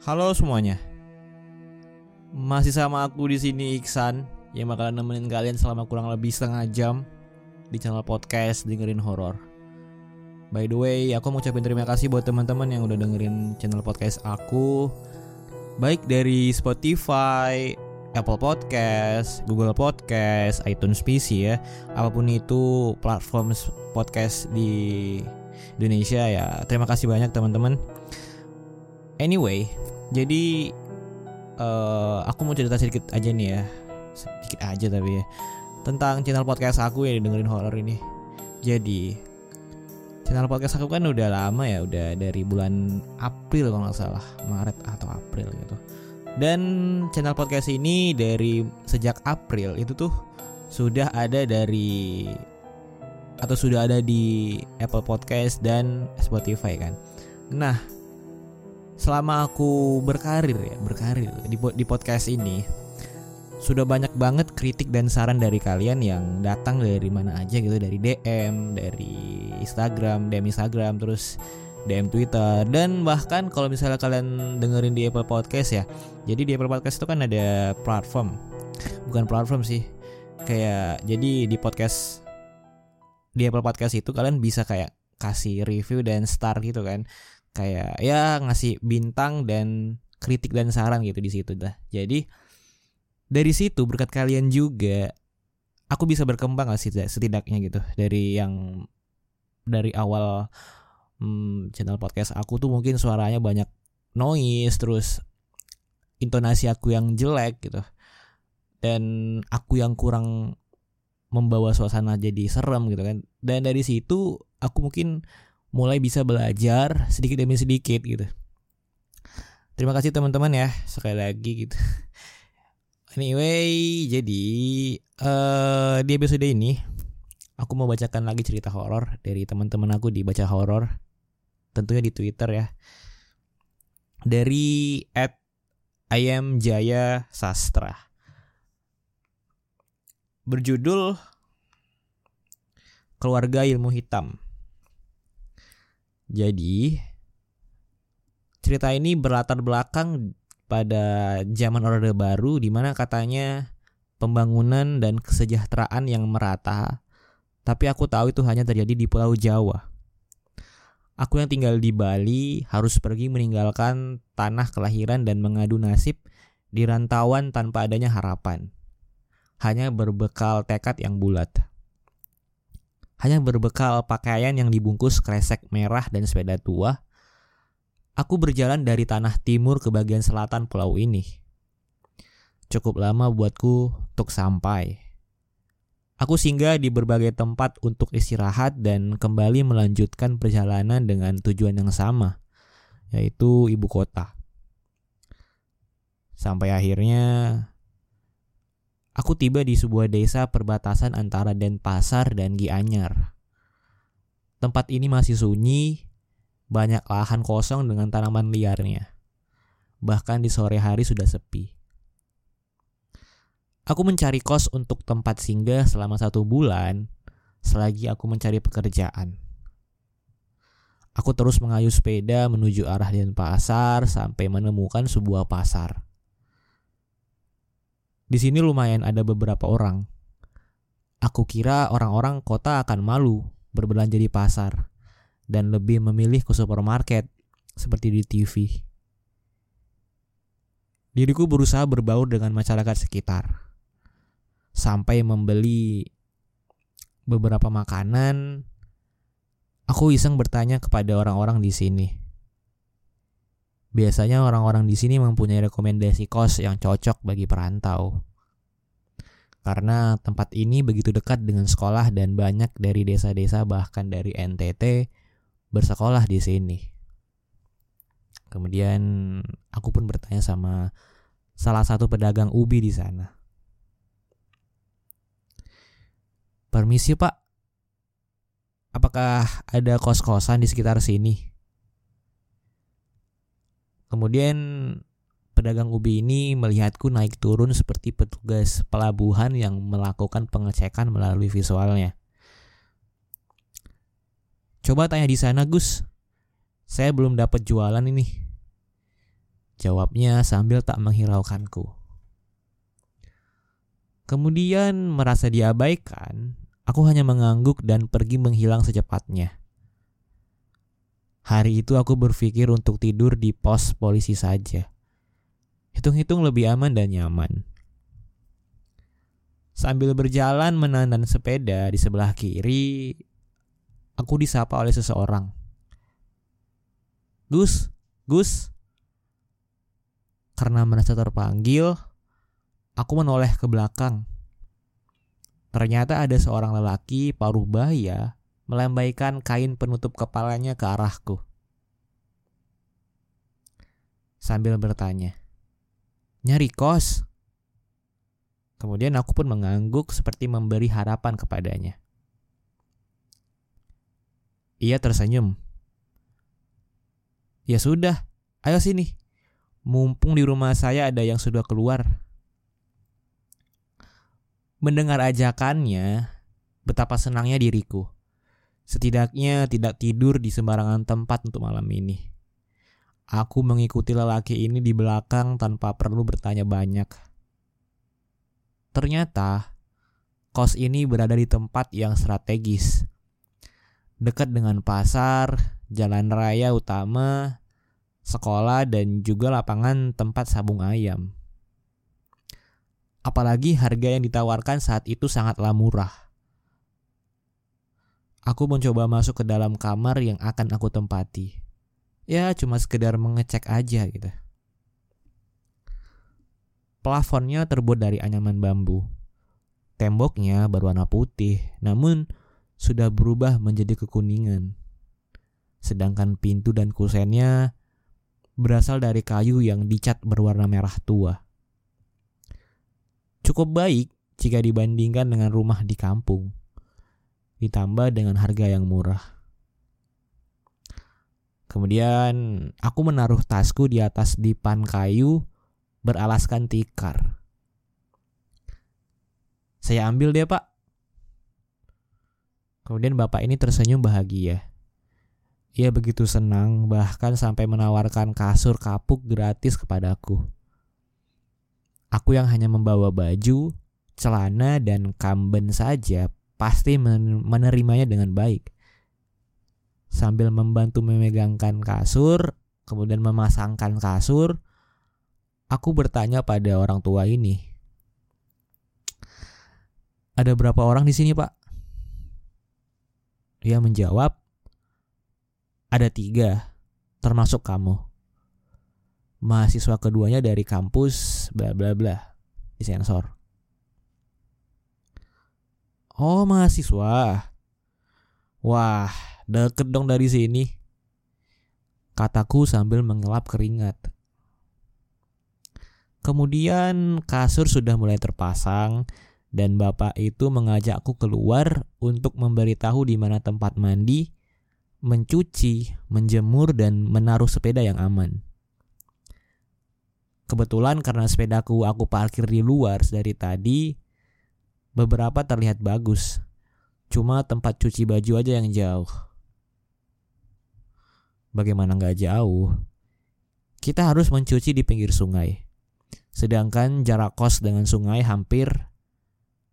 Halo semuanya. Masih sama aku di sini Iksan yang bakalan nemenin kalian selama kurang lebih setengah jam di channel podcast dengerin horor. By the way, aku mau ucapin terima kasih buat teman-teman yang udah dengerin channel podcast aku baik dari Spotify, Apple Podcast, Google Podcast, iTunes PC ya. Apa pun itu platform podcast di Indonesia ya. Terima kasih banyak teman-teman. Anyway, jadi uh, aku mau cerita sedikit aja nih ya. Sedikit aja tapi ya. Tentang channel podcast aku yang dengerin horor ini. Jadi, channel podcast aku kan udah lama ya, udah dari bulan April kalau nggak salah, Maret atau April gitu. Dan channel podcast ini dari sejak April itu tuh sudah ada dari atau sudah ada di Apple Podcast dan Spotify kan. Nah, selama aku berkarir ya, berkarir di di podcast ini sudah banyak banget kritik dan saran dari kalian yang datang dari mana aja gitu dari DM, dari Instagram, DM Instagram, terus DM Twitter dan bahkan kalau misalnya kalian dengerin di Apple Podcast ya. Jadi di Apple Podcast itu kan ada platform. Bukan platform sih. Kayak jadi di podcast di Apple Podcast itu kalian bisa kayak kasih review dan star gitu kan. Kayak ya ngasih bintang dan kritik dan saran gitu di situ dah. Jadi dari situ berkat kalian juga aku bisa berkembang lah setidaknya gitu. Dari yang dari awal hmm, channel podcast aku tuh mungkin suaranya banyak noise terus intonasi aku yang jelek gitu. Dan aku yang kurang membawa suasana jadi serem gitu kan. Dan dari situ aku mungkin mulai bisa belajar sedikit demi sedikit gitu terima kasih teman-teman ya sekali lagi gitu Anyway, jadi uh, di episode ini aku mau bacakan lagi cerita horor dari teman-teman aku di baca horor. Tentunya di Twitter ya. Dari at Ayam Jaya Sastra. Berjudul Keluarga Ilmu Hitam. Jadi cerita ini berlatar belakang pada zaman Orde Baru di mana katanya pembangunan dan kesejahteraan yang merata. Tapi aku tahu itu hanya terjadi di Pulau Jawa. Aku yang tinggal di Bali harus pergi meninggalkan tanah kelahiran dan mengadu nasib di rantauan tanpa adanya harapan. Hanya berbekal tekad yang bulat. Hanya berbekal pakaian yang dibungkus kresek merah dan sepeda tua, Aku berjalan dari tanah timur ke bagian selatan pulau ini. Cukup lama buatku untuk sampai. Aku singgah di berbagai tempat untuk istirahat dan kembali melanjutkan perjalanan dengan tujuan yang sama, yaitu ibu kota. Sampai akhirnya aku tiba di sebuah desa perbatasan antara Denpasar dan Gianyar. Tempat ini masih sunyi banyak lahan kosong dengan tanaman liarnya. Bahkan di sore hari sudah sepi. Aku mencari kos untuk tempat singgah selama satu bulan selagi aku mencari pekerjaan. Aku terus mengayuh sepeda menuju arah Denpasar sampai menemukan sebuah pasar. Di sini lumayan ada beberapa orang. Aku kira orang-orang kota akan malu berbelanja di pasar dan lebih memilih ke supermarket seperti di TV. Diriku berusaha berbaur dengan masyarakat sekitar. Sampai membeli beberapa makanan, aku iseng bertanya kepada orang-orang di sini. Biasanya orang-orang di sini mempunyai rekomendasi kos yang cocok bagi perantau. Karena tempat ini begitu dekat dengan sekolah dan banyak dari desa-desa bahkan dari NTT bersekolah di sini. Kemudian aku pun bertanya sama salah satu pedagang ubi di sana. Permisi pak, apakah ada kos-kosan di sekitar sini? Kemudian pedagang ubi ini melihatku naik turun seperti petugas pelabuhan yang melakukan pengecekan melalui visualnya. Coba tanya di sana Gus. Saya belum dapat jualan ini. Jawabnya sambil tak menghiraukanku. Kemudian merasa diabaikan, aku hanya mengangguk dan pergi menghilang secepatnya. Hari itu aku berpikir untuk tidur di pos polisi saja. Hitung-hitung lebih aman dan nyaman. Sambil berjalan menandan sepeda di sebelah kiri, aku disapa oleh seseorang. Gus, Gus. Karena merasa terpanggil, aku menoleh ke belakang. Ternyata ada seorang lelaki paruh baya melambaikan kain penutup kepalanya ke arahku. Sambil bertanya, "Nyari kos?" Kemudian aku pun mengangguk seperti memberi harapan kepadanya. Ia tersenyum. Ya sudah, ayo sini. Mumpung di rumah saya ada yang sudah keluar. Mendengar ajakannya, betapa senangnya diriku. Setidaknya tidak tidur di sembarangan tempat untuk malam ini. Aku mengikuti lelaki ini di belakang tanpa perlu bertanya banyak. Ternyata kos ini berada di tempat yang strategis. Dekat dengan pasar, jalan raya utama, sekolah dan juga lapangan tempat sabung ayam. Apalagi harga yang ditawarkan saat itu sangatlah murah. Aku mencoba masuk ke dalam kamar yang akan aku tempati. Ya, cuma sekedar mengecek aja gitu. Plafonnya terbuat dari anyaman bambu. Temboknya berwarna putih, namun sudah berubah menjadi kekuningan. Sedangkan pintu dan kusennya berasal dari kayu yang dicat berwarna merah tua. Cukup baik jika dibandingkan dengan rumah di kampung. Ditambah dengan harga yang murah. Kemudian aku menaruh tasku di atas dipan kayu beralaskan tikar. Saya ambil deh pak. Kemudian bapak ini tersenyum bahagia. Ia begitu senang bahkan sampai menawarkan kasur kapuk gratis kepadaku. Aku yang hanya membawa baju, celana, dan kamben saja pasti menerimanya dengan baik. Sambil membantu memegangkan kasur, kemudian memasangkan kasur, Aku bertanya pada orang tua ini. Ada berapa orang di sini, Pak? Dia menjawab, ada tiga, termasuk kamu. Mahasiswa keduanya dari kampus bla bla bla di sensor. Oh mahasiswa. Wah, deket dong dari sini. Kataku sambil mengelap keringat. Kemudian kasur sudah mulai terpasang dan bapak itu mengajakku keluar untuk memberitahu di mana tempat mandi, mencuci, menjemur dan menaruh sepeda yang aman. Kebetulan karena sepedaku aku parkir di luar dari tadi, beberapa terlihat bagus. Cuma tempat cuci baju aja yang jauh. Bagaimana nggak jauh? Kita harus mencuci di pinggir sungai. Sedangkan jarak kos dengan sungai hampir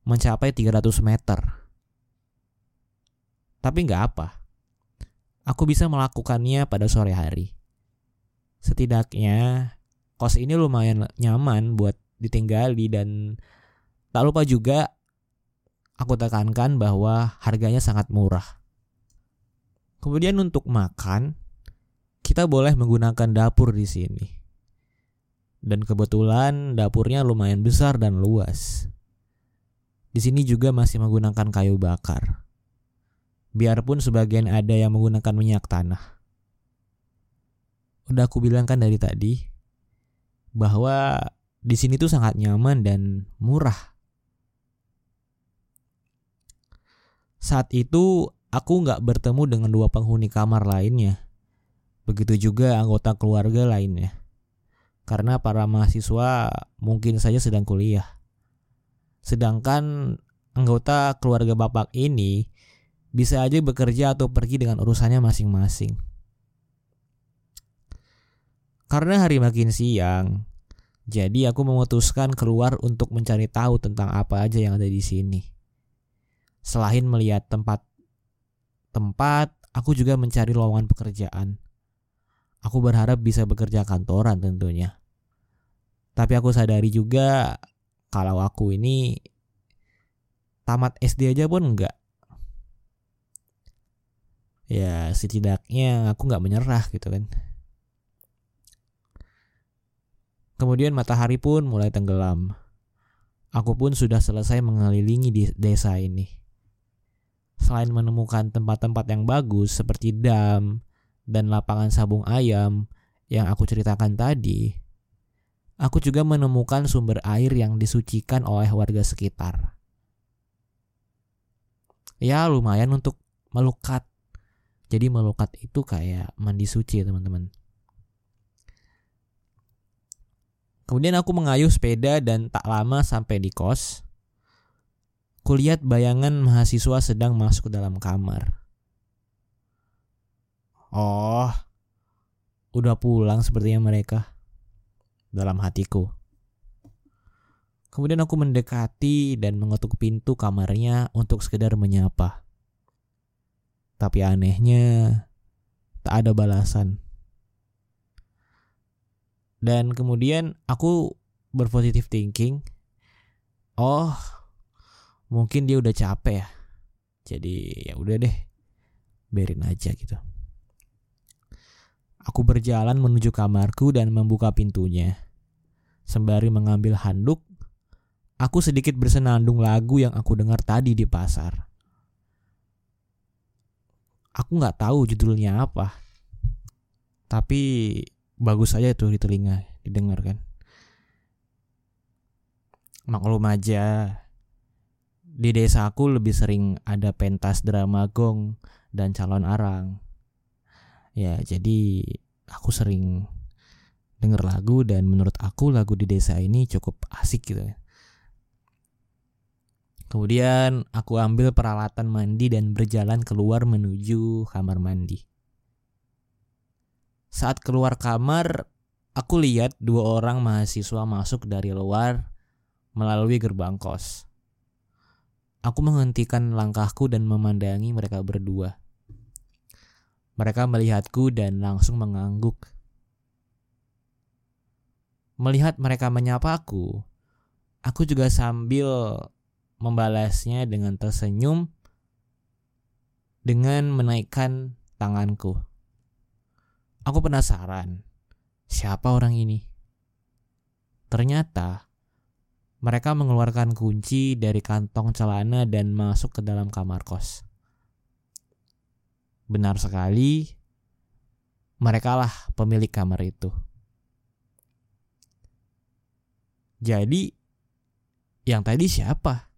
mencapai 300 meter. Tapi nggak apa. Aku bisa melakukannya pada sore hari. Setidaknya kos ini lumayan nyaman buat ditinggali dan tak lupa juga aku tekankan bahwa harganya sangat murah. Kemudian untuk makan, kita boleh menggunakan dapur di sini. Dan kebetulan dapurnya lumayan besar dan luas. Di sini juga masih menggunakan kayu bakar. Biarpun sebagian ada yang menggunakan minyak tanah. Udah aku bilang kan dari tadi bahwa di sini tuh sangat nyaman dan murah. Saat itu aku nggak bertemu dengan dua penghuni kamar lainnya. Begitu juga anggota keluarga lainnya karena para mahasiswa mungkin saja sedang kuliah. Sedangkan anggota keluarga bapak ini bisa aja bekerja atau pergi dengan urusannya masing-masing. Karena hari makin siang, jadi aku memutuskan keluar untuk mencari tahu tentang apa aja yang ada di sini. Selain melihat tempat-tempat, aku juga mencari lowongan pekerjaan. Aku berharap bisa bekerja kantoran tentunya. Tapi aku sadari juga kalau aku ini tamat SD aja pun enggak. Ya setidaknya aku nggak menyerah gitu kan. Kemudian matahari pun mulai tenggelam. Aku pun sudah selesai mengelilingi desa ini. Selain menemukan tempat-tempat yang bagus seperti dam dan lapangan sabung ayam yang aku ceritakan tadi, aku juga menemukan sumber air yang disucikan oleh warga sekitar. Ya lumayan untuk melukat. Jadi melukat itu kayak mandi suci teman-teman. Kemudian aku mengayuh sepeda dan tak lama sampai di kos. Kulihat bayangan mahasiswa sedang masuk ke dalam kamar. Oh, udah pulang sepertinya mereka. Dalam hatiku. Kemudian aku mendekati dan mengetuk pintu kamarnya untuk sekedar menyapa. Tapi anehnya, tak ada balasan. Dan kemudian aku berpositif thinking. Oh, mungkin dia udah capek ya. Jadi ya udah deh, biarin aja gitu. Aku berjalan menuju kamarku dan membuka pintunya. Sembari mengambil handuk, aku sedikit bersenandung lagu yang aku dengar tadi di pasar. Aku nggak tahu judulnya apa, tapi bagus aja tuh di telinga didengar kan maklum aja di desa aku lebih sering ada pentas drama gong dan calon arang ya jadi aku sering denger lagu dan menurut aku lagu di desa ini cukup asik gitu ya Kemudian aku ambil peralatan mandi dan berjalan keluar menuju kamar mandi. Saat keluar kamar, aku lihat dua orang mahasiswa masuk dari luar melalui gerbang kos. Aku menghentikan langkahku dan memandangi mereka berdua. Mereka melihatku dan langsung mengangguk. Melihat mereka menyapa aku, aku juga sambil membalasnya dengan tersenyum dengan menaikkan tanganku. Aku penasaran, siapa orang ini? Ternyata mereka mengeluarkan kunci dari kantong celana dan masuk ke dalam kamar kos. Benar sekali, mereka lah pemilik kamar itu. Jadi, yang tadi siapa?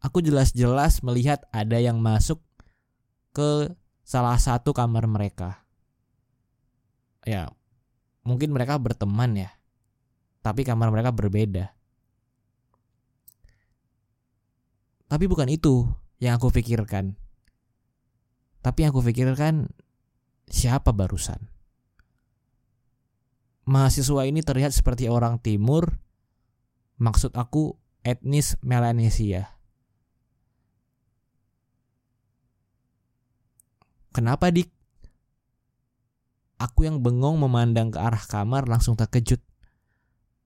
Aku jelas-jelas melihat ada yang masuk ke salah satu kamar mereka. Ya, mungkin mereka berteman ya. Tapi kamar mereka berbeda. Tapi bukan itu yang aku pikirkan. Tapi yang aku pikirkan siapa barusan? Mahasiswa ini terlihat seperti orang timur. Maksud aku etnis Melanesia. Kenapa dik? Aku yang bengong memandang ke arah kamar langsung terkejut.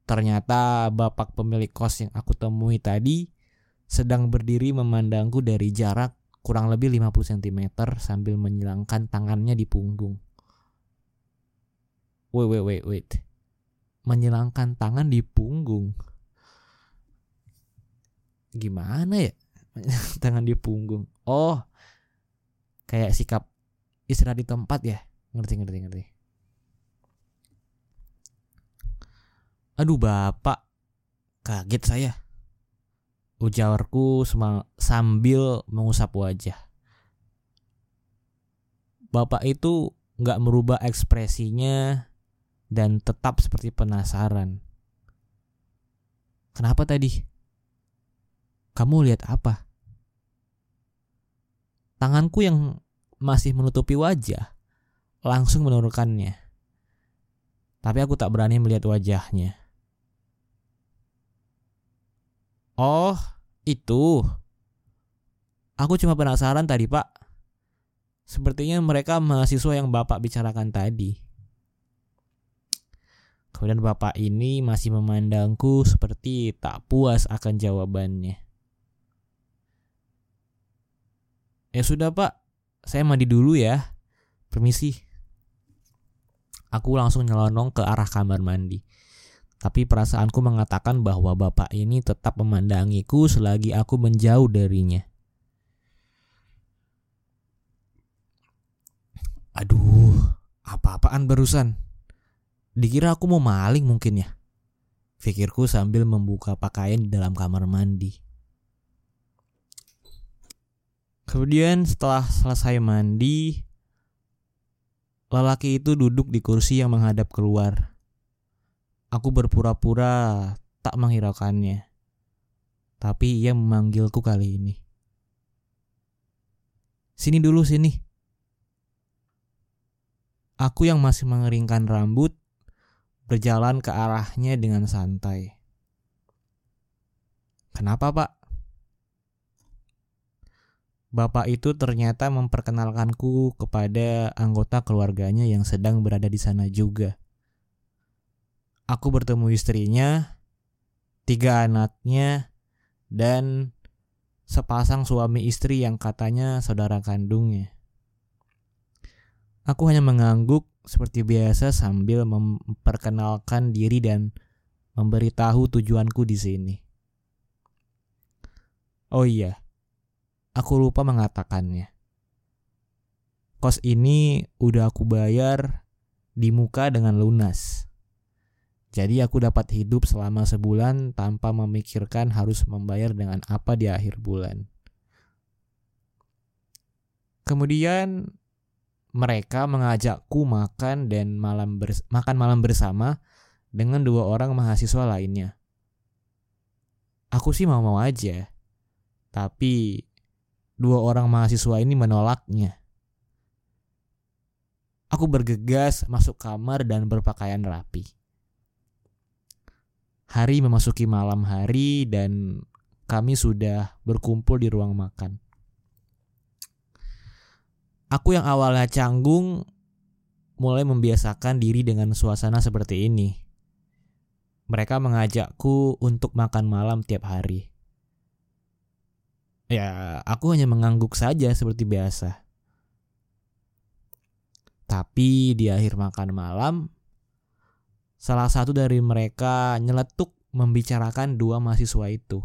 Ternyata bapak pemilik kos yang aku temui tadi sedang berdiri memandangku dari jarak kurang lebih 50 cm sambil menyilangkan tangannya di punggung. Wait, wait, wait, wait. Menyilangkan tangan di punggung. Gimana ya? tangan di punggung. Oh, kayak sikap istirahat di tempat ya ngerti ngerti ngerti aduh bapak. Kaget saya. Ujarku sambil mengusap wajah. Bapak itu nggak merubah ekspresinya dan tetap seperti penasaran. Kenapa tadi? Kamu lihat apa? Tanganku yang masih menutupi wajah, langsung menurunkannya. Tapi aku tak berani melihat wajahnya. Oh, itu. Aku cuma penasaran tadi, Pak. Sepertinya mereka mahasiswa yang Bapak bicarakan tadi. Kemudian Bapak ini masih memandangku seperti tak puas akan jawabannya. Ya sudah, Pak. Saya mandi dulu ya. Permisi. Aku langsung nyelonong ke arah kamar mandi. Tapi perasaanku mengatakan bahwa bapak ini tetap memandangiku selagi aku menjauh darinya. Aduh, apa-apaan barusan? Dikira aku mau maling mungkin ya? Pikirku sambil membuka pakaian di dalam kamar mandi. Kemudian setelah selesai mandi, lelaki itu duduk di kursi yang menghadap keluar. Aku berpura-pura tak menghiraukannya. Tapi ia memanggilku kali ini. Sini dulu sini. Aku yang masih mengeringkan rambut berjalan ke arahnya dengan santai. Kenapa, Pak? Bapak itu ternyata memperkenalkanku kepada anggota keluarganya yang sedang berada di sana juga aku bertemu istrinya, tiga anaknya, dan sepasang suami istri yang katanya saudara kandungnya. Aku hanya mengangguk seperti biasa sambil memperkenalkan diri dan memberitahu tujuanku di sini. Oh iya, aku lupa mengatakannya. Kos ini udah aku bayar di muka dengan lunas. Jadi aku dapat hidup selama sebulan tanpa memikirkan harus membayar dengan apa di akhir bulan. Kemudian mereka mengajakku makan dan malam makan malam bersama dengan dua orang mahasiswa lainnya. Aku sih mau-mau aja. Tapi dua orang mahasiswa ini menolaknya. Aku bergegas masuk kamar dan berpakaian rapi. Hari memasuki malam hari dan kami sudah berkumpul di ruang makan. Aku yang awalnya canggung mulai membiasakan diri dengan suasana seperti ini. Mereka mengajakku untuk makan malam tiap hari. Ya, aku hanya mengangguk saja seperti biasa. Tapi di akhir makan malam, Salah satu dari mereka nyeletuk membicarakan dua mahasiswa itu.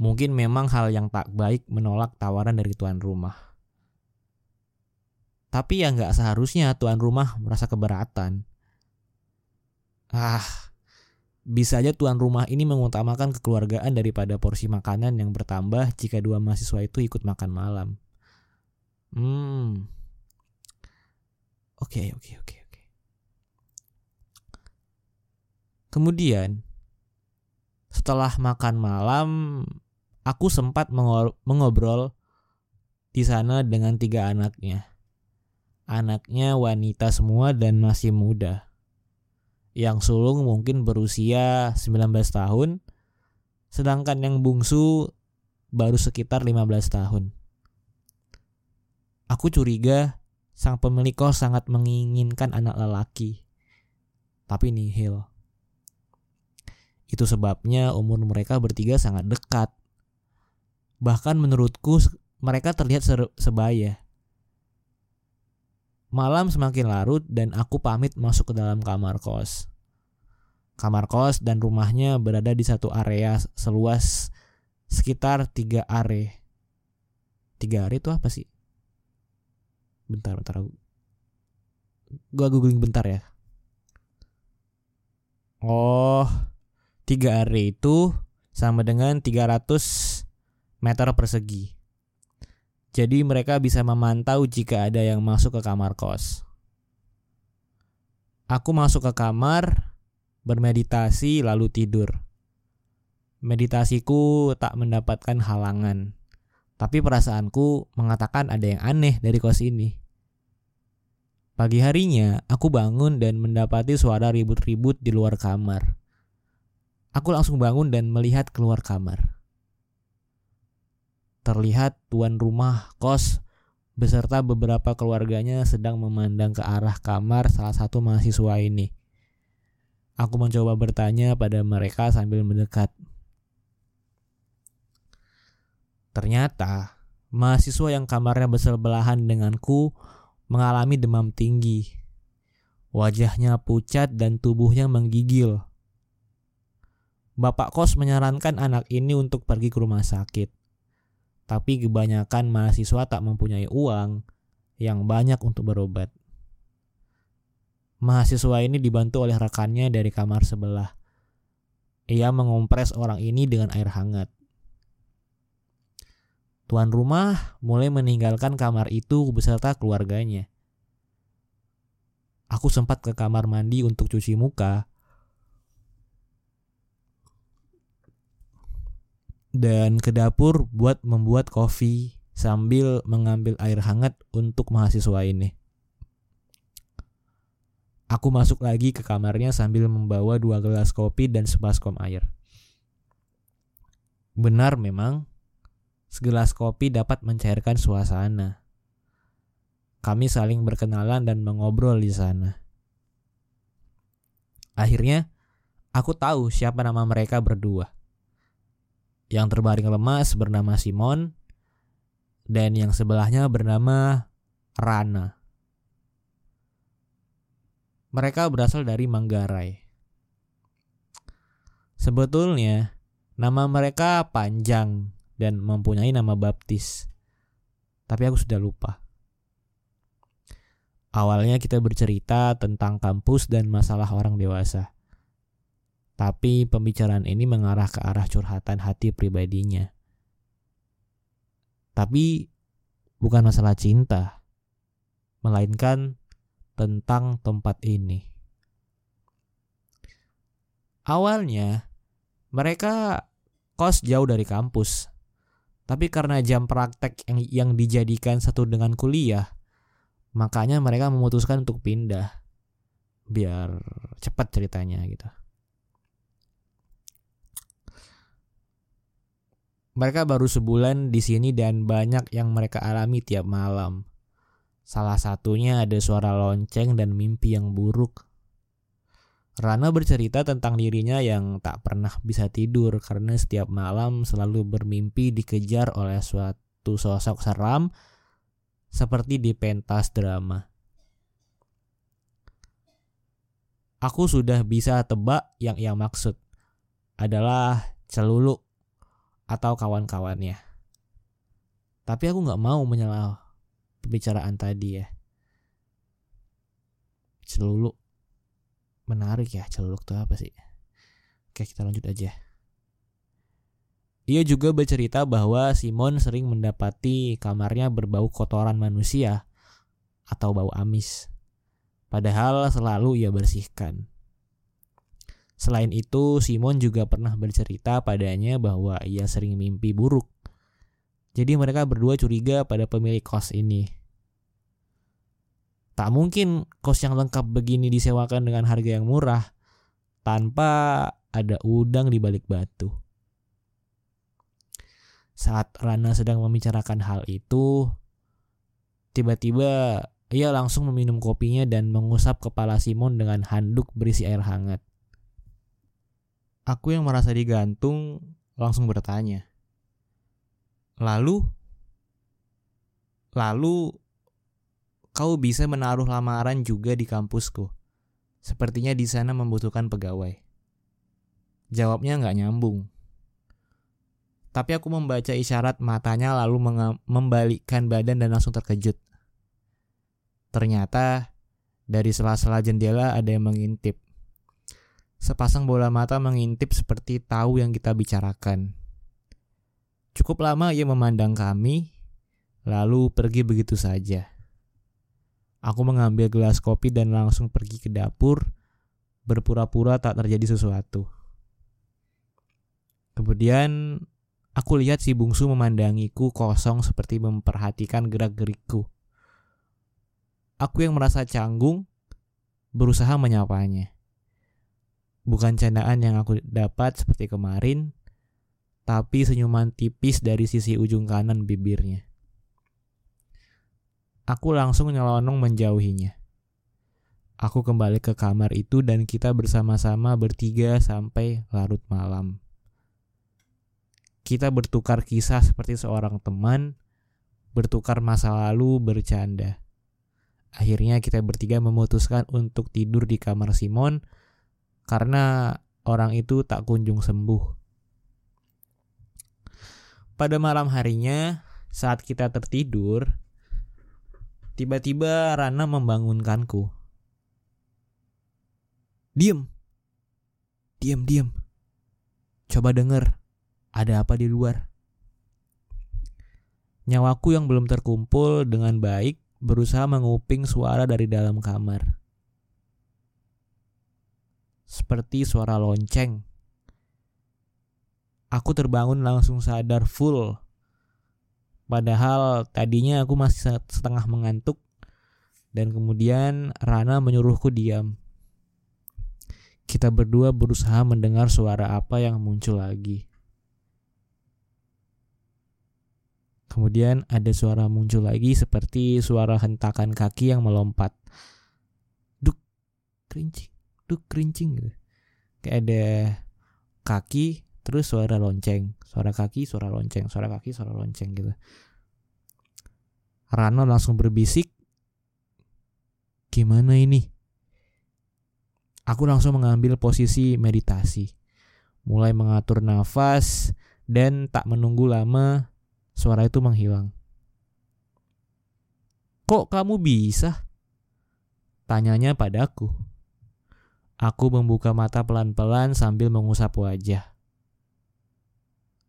Mungkin memang hal yang tak baik menolak tawaran dari tuan rumah. Tapi ya nggak seharusnya tuan rumah merasa keberatan. Ah, bisa aja tuan rumah ini mengutamakan kekeluargaan daripada porsi makanan yang bertambah jika dua mahasiswa itu ikut makan malam. Hmm. Oke, okay, oke, okay, oke. Okay. Kemudian setelah makan malam, aku sempat mengobrol di sana dengan tiga anaknya. Anaknya wanita semua dan masih muda. Yang sulung mungkin berusia 19 tahun, sedangkan yang bungsu baru sekitar 15 tahun. Aku curiga sang pemilik kos sangat menginginkan anak lelaki. Tapi nihil. Itu sebabnya umur mereka bertiga sangat dekat. Bahkan menurutku mereka terlihat sebaya. Malam semakin larut dan aku pamit masuk ke dalam kamar kos. Kamar kos dan rumahnya berada di satu area seluas sekitar tiga are. Tiga are itu apa sih? Bentar, bentar. Gua googling bentar ya. Oh, 3 area itu sama dengan 300 meter persegi. Jadi mereka bisa memantau jika ada yang masuk ke kamar kos. Aku masuk ke kamar, bermeditasi lalu tidur. Meditasiku tak mendapatkan halangan. Tapi perasaanku mengatakan ada yang aneh dari kos ini. Pagi harinya, aku bangun dan mendapati suara ribut-ribut di luar kamar. Aku langsung bangun dan melihat keluar kamar. Terlihat tuan rumah kos beserta beberapa keluarganya sedang memandang ke arah kamar salah satu mahasiswa ini. Aku mencoba bertanya pada mereka sambil mendekat. Ternyata mahasiswa yang kamarnya bersebelahan denganku mengalami demam tinggi. Wajahnya pucat dan tubuhnya menggigil. Bapak kos menyarankan anak ini untuk pergi ke rumah sakit. Tapi kebanyakan mahasiswa tak mempunyai uang yang banyak untuk berobat. Mahasiswa ini dibantu oleh rekannya dari kamar sebelah. Ia mengompres orang ini dengan air hangat. Tuan rumah mulai meninggalkan kamar itu beserta keluarganya. Aku sempat ke kamar mandi untuk cuci muka. Dan ke dapur buat membuat kopi sambil mengambil air hangat untuk mahasiswa ini. Aku masuk lagi ke kamarnya sambil membawa dua gelas kopi dan sebaskom air. Benar memang, Segelas kopi dapat mencairkan suasana. Kami saling berkenalan dan mengobrol di sana. Akhirnya, aku tahu siapa nama mereka berdua. Yang terbaring lemas bernama Simon, dan yang sebelahnya bernama Rana. Mereka berasal dari Manggarai. Sebetulnya, nama mereka panjang dan mempunyai nama baptis. Tapi aku sudah lupa. Awalnya kita bercerita tentang kampus dan masalah orang dewasa. Tapi pembicaraan ini mengarah ke arah curhatan hati pribadinya. Tapi bukan masalah cinta, melainkan tentang tempat ini. Awalnya, mereka kos jauh dari kampus, tapi karena jam praktek yang, yang dijadikan satu dengan kuliah, makanya mereka memutuskan untuk pindah. Biar cepat ceritanya gitu. Mereka baru sebulan di sini dan banyak yang mereka alami tiap malam. Salah satunya ada suara lonceng dan mimpi yang buruk. Rana bercerita tentang dirinya yang tak pernah bisa tidur karena setiap malam selalu bermimpi dikejar oleh suatu sosok seram seperti di pentas drama. Aku sudah bisa tebak yang ia maksud adalah celuluk atau kawan-kawannya. Tapi aku nggak mau menyalah pembicaraan tadi ya. Celuluk menarik ya celuluk tuh apa sih oke kita lanjut aja ia juga bercerita bahwa Simon sering mendapati kamarnya berbau kotoran manusia atau bau amis. Padahal selalu ia bersihkan. Selain itu, Simon juga pernah bercerita padanya bahwa ia sering mimpi buruk. Jadi mereka berdua curiga pada pemilik kos ini. Tak mungkin kos yang lengkap begini disewakan dengan harga yang murah tanpa ada udang di balik batu. Saat Rana sedang membicarakan hal itu, tiba-tiba ia langsung meminum kopinya dan mengusap kepala Simon dengan handuk berisi air hangat. Aku yang merasa digantung langsung bertanya. Lalu? Lalu kau bisa menaruh lamaran juga di kampusku. Sepertinya di sana membutuhkan pegawai. Jawabnya nggak nyambung. Tapi aku membaca isyarat matanya lalu membalikkan badan dan langsung terkejut. Ternyata dari sela-sela jendela ada yang mengintip. Sepasang bola mata mengintip seperti tahu yang kita bicarakan. Cukup lama ia memandang kami, lalu pergi begitu saja. Aku mengambil gelas kopi dan langsung pergi ke dapur, berpura-pura tak terjadi sesuatu. Kemudian aku lihat si bungsu memandangiku kosong seperti memperhatikan gerak-gerikku. aku yang merasa canggung berusaha menyapanya. Bukan candaan yang aku dapat seperti kemarin, tapi senyuman tipis dari sisi ujung kanan bibirnya. Aku langsung nyelonong menjauhinya. Aku kembali ke kamar itu dan kita bersama-sama bertiga sampai larut malam. Kita bertukar kisah seperti seorang teman, bertukar masa lalu, bercanda. Akhirnya kita bertiga memutuskan untuk tidur di kamar Simon karena orang itu tak kunjung sembuh. Pada malam harinya, saat kita tertidur, tiba-tiba Rana membangunkanku. Diem. Diem, diem. Coba denger. Ada apa di luar? Nyawaku yang belum terkumpul dengan baik berusaha menguping suara dari dalam kamar. Seperti suara lonceng. Aku terbangun langsung sadar full. Padahal tadinya aku masih setengah mengantuk dan kemudian Rana menyuruhku diam. Kita berdua berusaha mendengar suara apa yang muncul lagi. Kemudian ada suara muncul lagi seperti suara hentakan kaki yang melompat. Duk, kerincing, duk, kerincing gitu. Kayak ada kaki, terus suara lonceng. Suara kaki, suara lonceng, suara kaki, suara lonceng gitu. Rano langsung berbisik, gimana ini? Aku langsung mengambil posisi meditasi, mulai mengatur nafas, dan tak menunggu lama suara itu menghilang. Kok kamu bisa? Tanyanya padaku. Aku membuka mata pelan-pelan sambil mengusap wajah.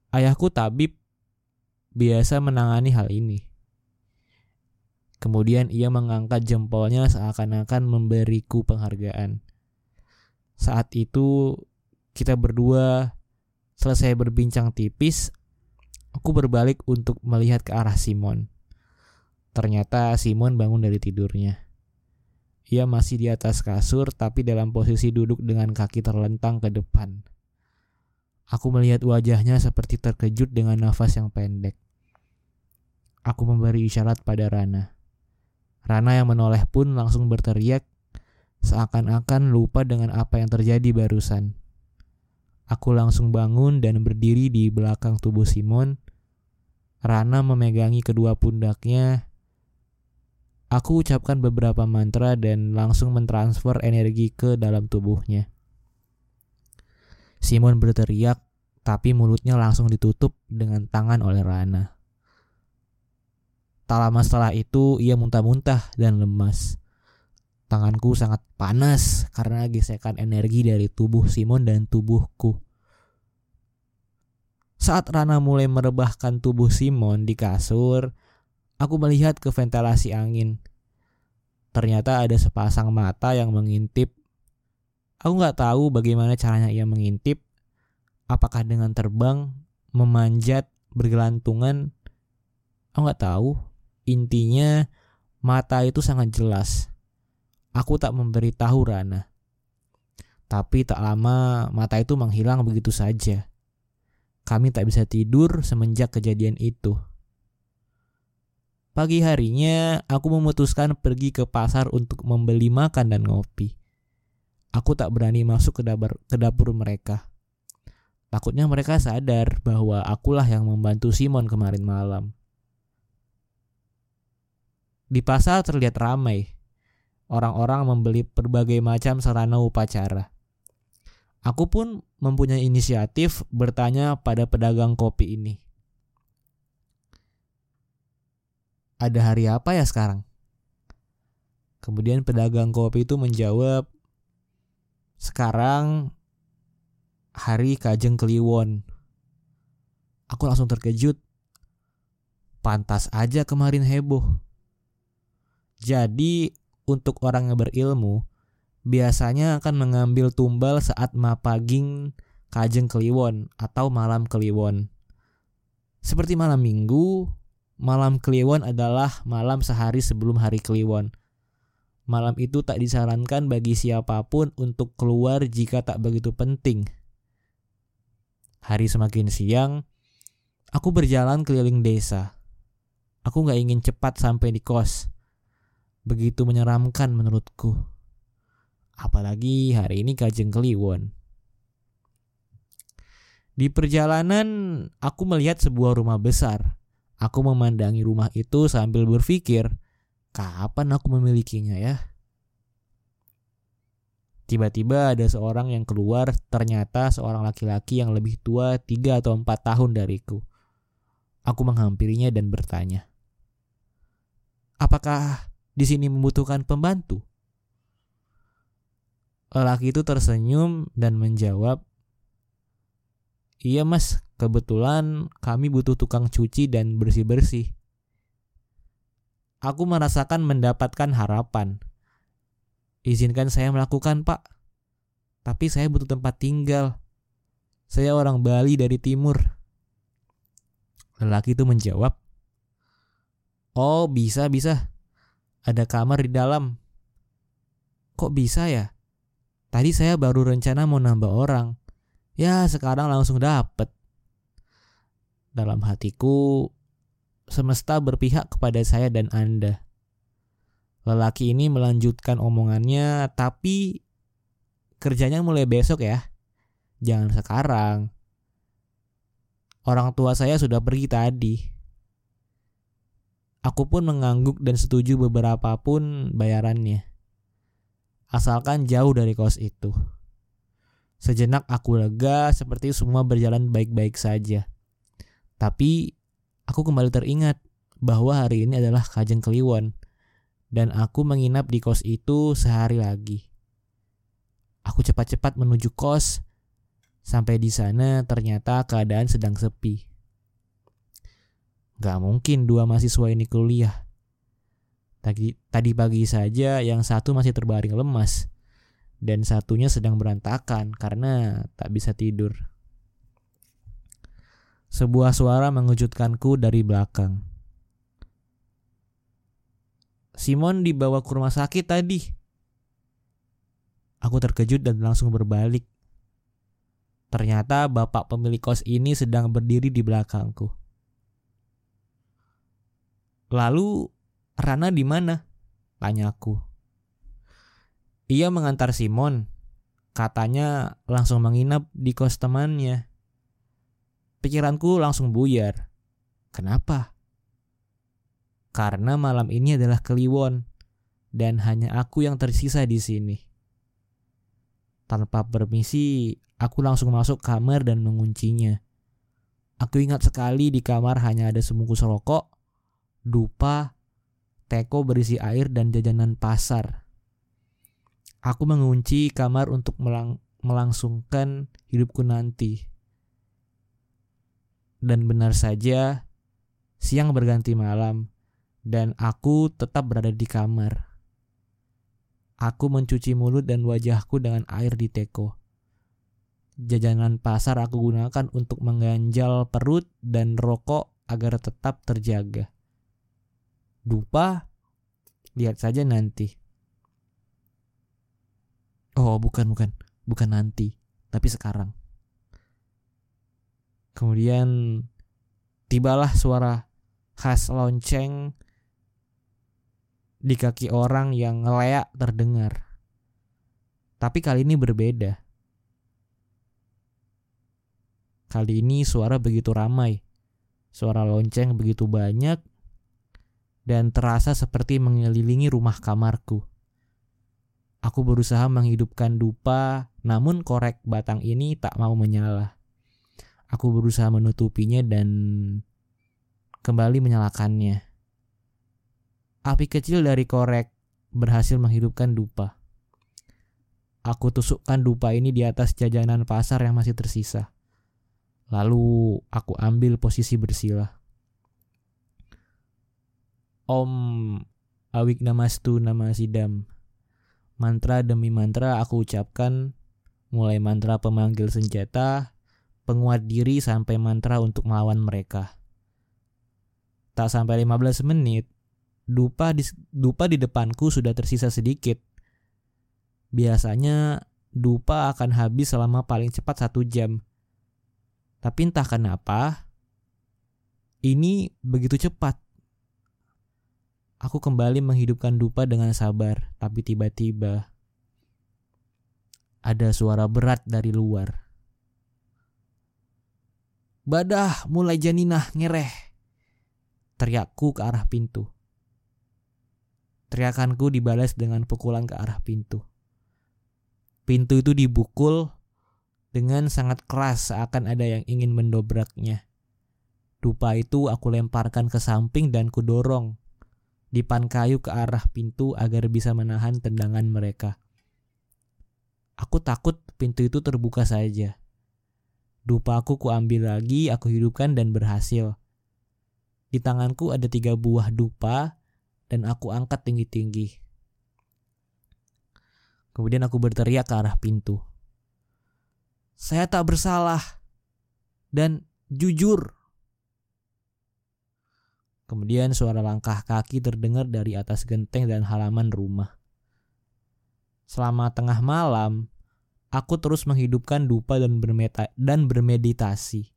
Ayahku tabib biasa menangani hal ini. Kemudian ia mengangkat jempolnya seakan-akan memberiku penghargaan. Saat itu kita berdua selesai berbincang tipis, aku berbalik untuk melihat ke arah Simon. Ternyata Simon bangun dari tidurnya. Ia masih di atas kasur tapi dalam posisi duduk dengan kaki terlentang ke depan. Aku melihat wajahnya seperti terkejut dengan nafas yang pendek. Aku memberi isyarat pada Rana. Rana yang menoleh pun langsung berteriak seakan-akan lupa dengan apa yang terjadi barusan. Aku langsung bangun dan berdiri di belakang tubuh Simon. Rana memegangi kedua pundaknya. Aku ucapkan beberapa mantra dan langsung mentransfer energi ke dalam tubuhnya. Simon berteriak, tapi mulutnya langsung ditutup dengan tangan oleh Rana. Tak lama setelah itu, ia muntah-muntah dan lemas. Tanganku sangat panas karena gesekan energi dari tubuh Simon dan tubuhku. Saat Rana mulai merebahkan tubuh Simon di kasur, aku melihat ke ventilasi angin. Ternyata ada sepasang mata yang mengintip. Aku nggak tahu bagaimana caranya ia mengintip. Apakah dengan terbang, memanjat, bergelantungan? Aku nggak tahu. Intinya mata itu sangat jelas Aku tak memberitahu Rana. Tapi tak lama mata itu menghilang begitu saja. Kami tak bisa tidur semenjak kejadian itu. Pagi harinya, aku memutuskan pergi ke pasar untuk membeli makan dan ngopi. Aku tak berani masuk ke dapur, ke dapur mereka. Takutnya mereka sadar bahwa akulah yang membantu Simon kemarin malam. Di pasar terlihat ramai orang-orang membeli berbagai macam sarana upacara. Aku pun mempunyai inisiatif bertanya pada pedagang kopi ini. Ada hari apa ya sekarang? Kemudian pedagang kopi itu menjawab, sekarang hari Kajeng Kliwon. Aku langsung terkejut. Pantas aja kemarin heboh. Jadi untuk orang yang berilmu biasanya akan mengambil tumbal saat mapaging kajeng kliwon atau malam kliwon. Seperti malam minggu, malam kliwon adalah malam sehari sebelum hari kliwon. Malam itu tak disarankan bagi siapa pun untuk keluar jika tak begitu penting. Hari semakin siang, aku berjalan keliling desa. Aku gak ingin cepat sampai di kos. Begitu menyeramkan menurutku. Apalagi hari ini kajeng kliwon. Di perjalanan, aku melihat sebuah rumah besar. Aku memandangi rumah itu sambil berpikir, kapan aku memilikinya ya? Tiba-tiba ada seorang yang keluar, ternyata seorang laki-laki yang lebih tua 3 atau 4 tahun dariku. Aku menghampirinya dan bertanya, Apakah di sini membutuhkan pembantu? Lelaki itu tersenyum dan menjawab, Iya mas, kebetulan kami butuh tukang cuci dan bersih-bersih. Aku merasakan mendapatkan harapan. Izinkan saya melakukan pak. Tapi saya butuh tempat tinggal. Saya orang Bali dari timur. Lelaki itu menjawab, Oh bisa bisa. Ada kamar di dalam. Kok bisa ya? Tadi saya baru rencana mau nambah orang. Ya sekarang langsung dapet. Dalam hatiku, semesta berpihak kepada saya dan Anda. Lelaki ini melanjutkan omongannya, tapi kerjanya mulai besok ya. Jangan sekarang. Orang tua saya sudah pergi tadi. Aku pun mengangguk dan setuju beberapa pun bayarannya. Asalkan jauh dari kos itu. Sejenak aku lega seperti semua berjalan baik-baik saja. Tapi aku kembali teringat bahwa hari ini adalah Kajeng Kliwon dan aku menginap di kos itu sehari lagi. Aku cepat-cepat menuju kos. Sampai di sana ternyata keadaan sedang sepi. Gak mungkin dua mahasiswa ini kuliah. Tadi, tadi pagi saja yang satu masih terbaring lemas dan satunya sedang berantakan karena tak bisa tidur. Sebuah suara mengejutkanku dari belakang. Simon dibawa ke rumah sakit tadi. Aku terkejut dan langsung berbalik. Ternyata bapak pemilik kos ini sedang berdiri di belakangku. Lalu Rana di mana? Tanyaku. Ia mengantar Simon. Katanya langsung menginap di kos temannya. Pikiranku langsung buyar. Kenapa? Karena malam ini adalah Kliwon dan hanya aku yang tersisa di sini. Tanpa permisi, aku langsung masuk kamar dan menguncinya. Aku ingat sekali di kamar hanya ada sebungkus rokok, dupa, teko berisi air dan jajanan pasar. Aku mengunci kamar untuk melang melangsungkan hidupku nanti. Dan benar saja, siang berganti malam, dan aku tetap berada di kamar. Aku mencuci mulut dan wajahku dengan air di teko. Jajanan pasar aku gunakan untuk mengganjal perut dan rokok agar tetap terjaga. Dupa, lihat saja nanti. Oh, bukan, bukan. Bukan nanti, tapi sekarang. Kemudian tibalah suara khas lonceng di kaki orang yang ngeleak terdengar. Tapi kali ini berbeda. Kali ini suara begitu ramai. Suara lonceng begitu banyak dan terasa seperti mengelilingi rumah kamarku. Aku berusaha menghidupkan dupa, namun korek batang ini tak mau menyala. Aku berusaha menutupinya dan kembali menyalakannya. Api kecil dari korek berhasil menghidupkan dupa. Aku tusukkan dupa ini di atas jajanan pasar yang masih tersisa. Lalu aku ambil posisi bersila. Om Awik Namastu Nama Sidam Mantra demi mantra aku ucapkan mulai mantra pemanggil senjata, penguat diri sampai mantra untuk melawan mereka. Tak sampai 15 menit, dupa di, dupa di depanku sudah tersisa sedikit. Biasanya dupa akan habis selama paling cepat satu jam. Tapi entah kenapa, ini begitu cepat. Aku kembali menghidupkan dupa dengan sabar, tapi tiba-tiba ada suara berat dari luar. Badah mulai janinah ngereh. Teriakku ke arah pintu. Teriakanku dibalas dengan pukulan ke arah pintu. Pintu itu dibukul dengan sangat keras seakan ada yang ingin mendobraknya. Dupa itu aku lemparkan ke samping dan kudorong dipan kayu ke arah pintu agar bisa menahan tendangan mereka. Aku takut pintu itu terbuka saja. Dupa aku kuambil lagi, aku hidupkan dan berhasil. Di tanganku ada tiga buah dupa dan aku angkat tinggi-tinggi. Kemudian aku berteriak ke arah pintu. Saya tak bersalah dan jujur Kemudian suara langkah kaki terdengar dari atas genteng dan halaman rumah. Selama tengah malam, aku terus menghidupkan dupa dan, bermeta dan bermeditasi.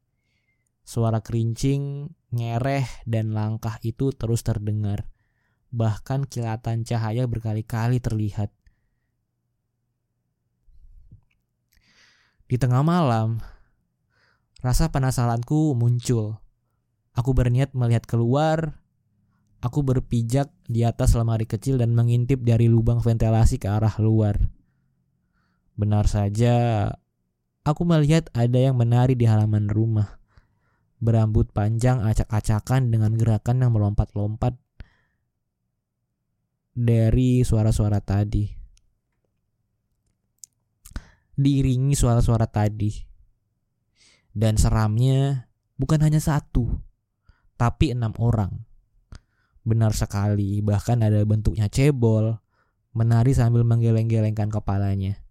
Suara kerincing, ngereh, dan langkah itu terus terdengar. Bahkan kilatan cahaya berkali-kali terlihat. Di tengah malam, rasa penasaranku muncul. Aku berniat melihat keluar. Aku berpijak di atas lemari kecil dan mengintip dari lubang ventilasi ke arah luar. Benar saja, aku melihat ada yang menari di halaman rumah. Berambut panjang acak-acakan dengan gerakan yang melompat-lompat dari suara-suara tadi. Diiringi suara-suara tadi. Dan seramnya bukan hanya satu, tapi enam orang. Benar sekali, bahkan ada bentuknya cebol, menari sambil menggeleng-gelengkan kepalanya.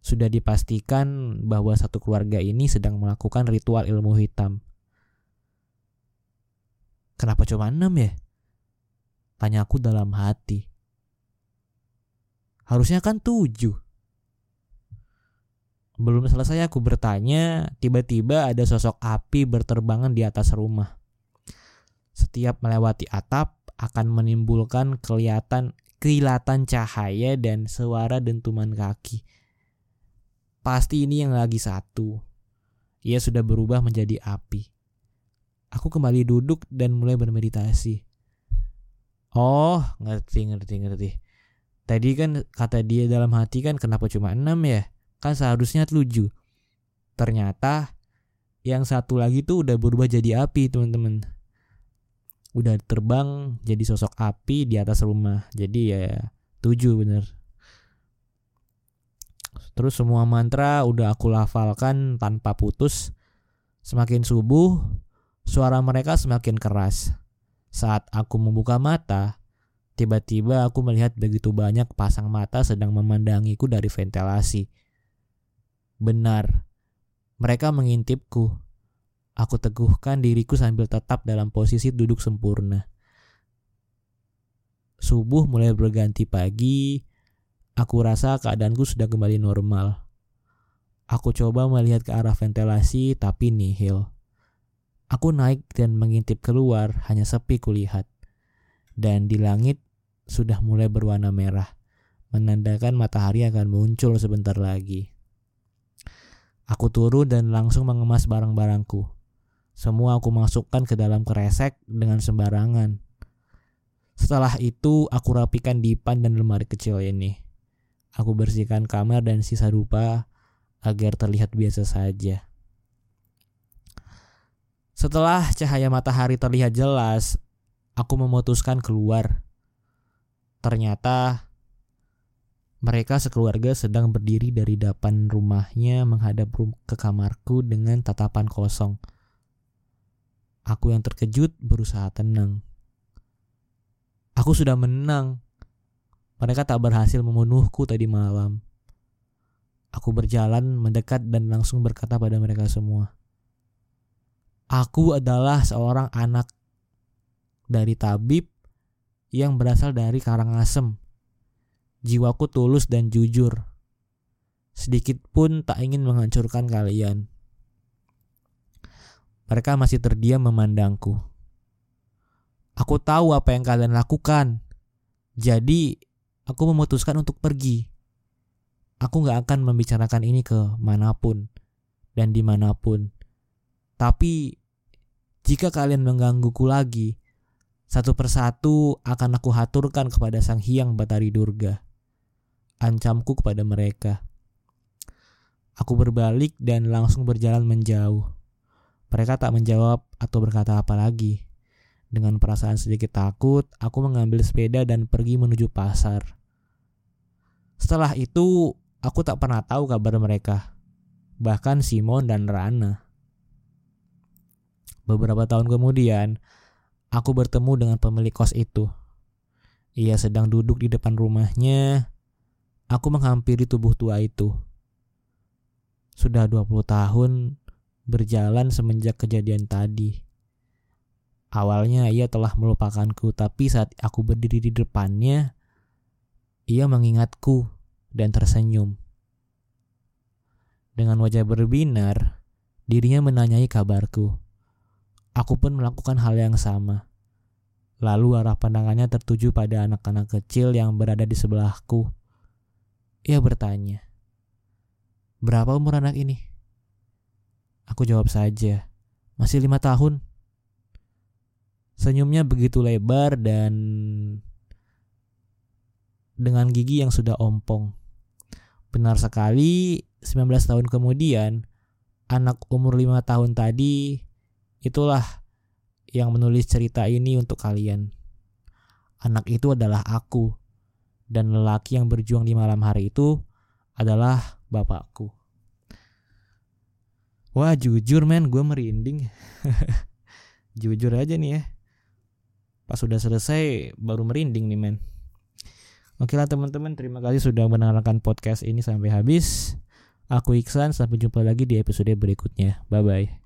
Sudah dipastikan bahwa satu keluarga ini sedang melakukan ritual ilmu hitam. Kenapa cuma enam ya? Tanyaku dalam hati. Harusnya kan tujuh. Belum selesai aku bertanya, tiba-tiba ada sosok api berterbangan di atas rumah setiap melewati atap akan menimbulkan kelihatan kilatan cahaya dan suara dentuman kaki. Pasti ini yang lagi satu. Ia sudah berubah menjadi api. Aku kembali duduk dan mulai bermeditasi. Oh, ngerti, ngerti, ngerti. Tadi kan kata dia dalam hati kan kenapa cuma enam ya? Kan seharusnya tujuh. Ternyata yang satu lagi tuh udah berubah jadi api teman-teman udah terbang jadi sosok api di atas rumah jadi ya tujuh bener terus semua mantra udah aku lafalkan tanpa putus semakin subuh suara mereka semakin keras saat aku membuka mata tiba-tiba aku melihat begitu banyak pasang mata sedang memandangiku dari ventilasi benar mereka mengintipku Aku teguhkan diriku sambil tetap dalam posisi duduk sempurna. Subuh mulai berganti pagi. Aku rasa keadaanku sudah kembali normal. Aku coba melihat ke arah ventilasi tapi nihil. Aku naik dan mengintip keluar, hanya sepi kulihat. Dan di langit sudah mulai berwarna merah, menandakan matahari akan muncul sebentar lagi. Aku turun dan langsung mengemas barang-barangku. Semua aku masukkan ke dalam kresek dengan sembarangan. Setelah itu, aku rapikan dipan dan lemari kecil ini. Aku bersihkan kamar dan sisa rupa agar terlihat biasa saja. Setelah cahaya matahari terlihat jelas, aku memutuskan keluar. Ternyata mereka sekeluarga sedang berdiri dari depan rumahnya menghadap ke kamarku dengan tatapan kosong. Aku yang terkejut berusaha tenang. Aku sudah menang. Mereka tak berhasil membunuhku tadi malam. Aku berjalan mendekat dan langsung berkata pada mereka semua. Aku adalah seorang anak dari tabib yang berasal dari Karangasem. Jiwaku tulus dan jujur. Sedikit pun tak ingin menghancurkan kalian. Mereka masih terdiam memandangku. Aku tahu apa yang kalian lakukan. Jadi, aku memutuskan untuk pergi. Aku gak akan membicarakan ini ke mana pun dan di mana pun. Tapi, jika kalian menggangguku lagi, satu persatu akan aku haturkan kepada Sang Hyang Batari Durga. Ancamku kepada mereka. Aku berbalik dan langsung berjalan menjauh. Mereka tak menjawab atau berkata apa lagi. Dengan perasaan sedikit takut, aku mengambil sepeda dan pergi menuju pasar. Setelah itu, aku tak pernah tahu kabar mereka. Bahkan Simon dan Rana. Beberapa tahun kemudian, aku bertemu dengan pemilik kos itu. Ia sedang duduk di depan rumahnya. Aku menghampiri tubuh tua itu. Sudah 20 tahun berjalan semenjak kejadian tadi. Awalnya ia telah melupakanku, tapi saat aku berdiri di depannya, ia mengingatku dan tersenyum. Dengan wajah berbinar, dirinya menanyai kabarku. Aku pun melakukan hal yang sama. Lalu arah pandangannya tertuju pada anak-anak kecil yang berada di sebelahku. Ia bertanya, "Berapa umur anak ini?" Aku jawab saja, masih lima tahun. Senyumnya begitu lebar dan dengan gigi yang sudah ompong. Benar sekali, 19 tahun kemudian, anak umur lima tahun tadi itulah yang menulis cerita ini untuk kalian. Anak itu adalah aku, dan lelaki yang berjuang di malam hari itu adalah bapakku. Wah jujur men gue merinding Jujur aja nih ya Pas sudah selesai baru merinding nih men Oke lah teman-teman. Terima kasih sudah mendengarkan podcast ini sampai habis. Aku Iksan sampai jumpa lagi di episode berikutnya. Bye bye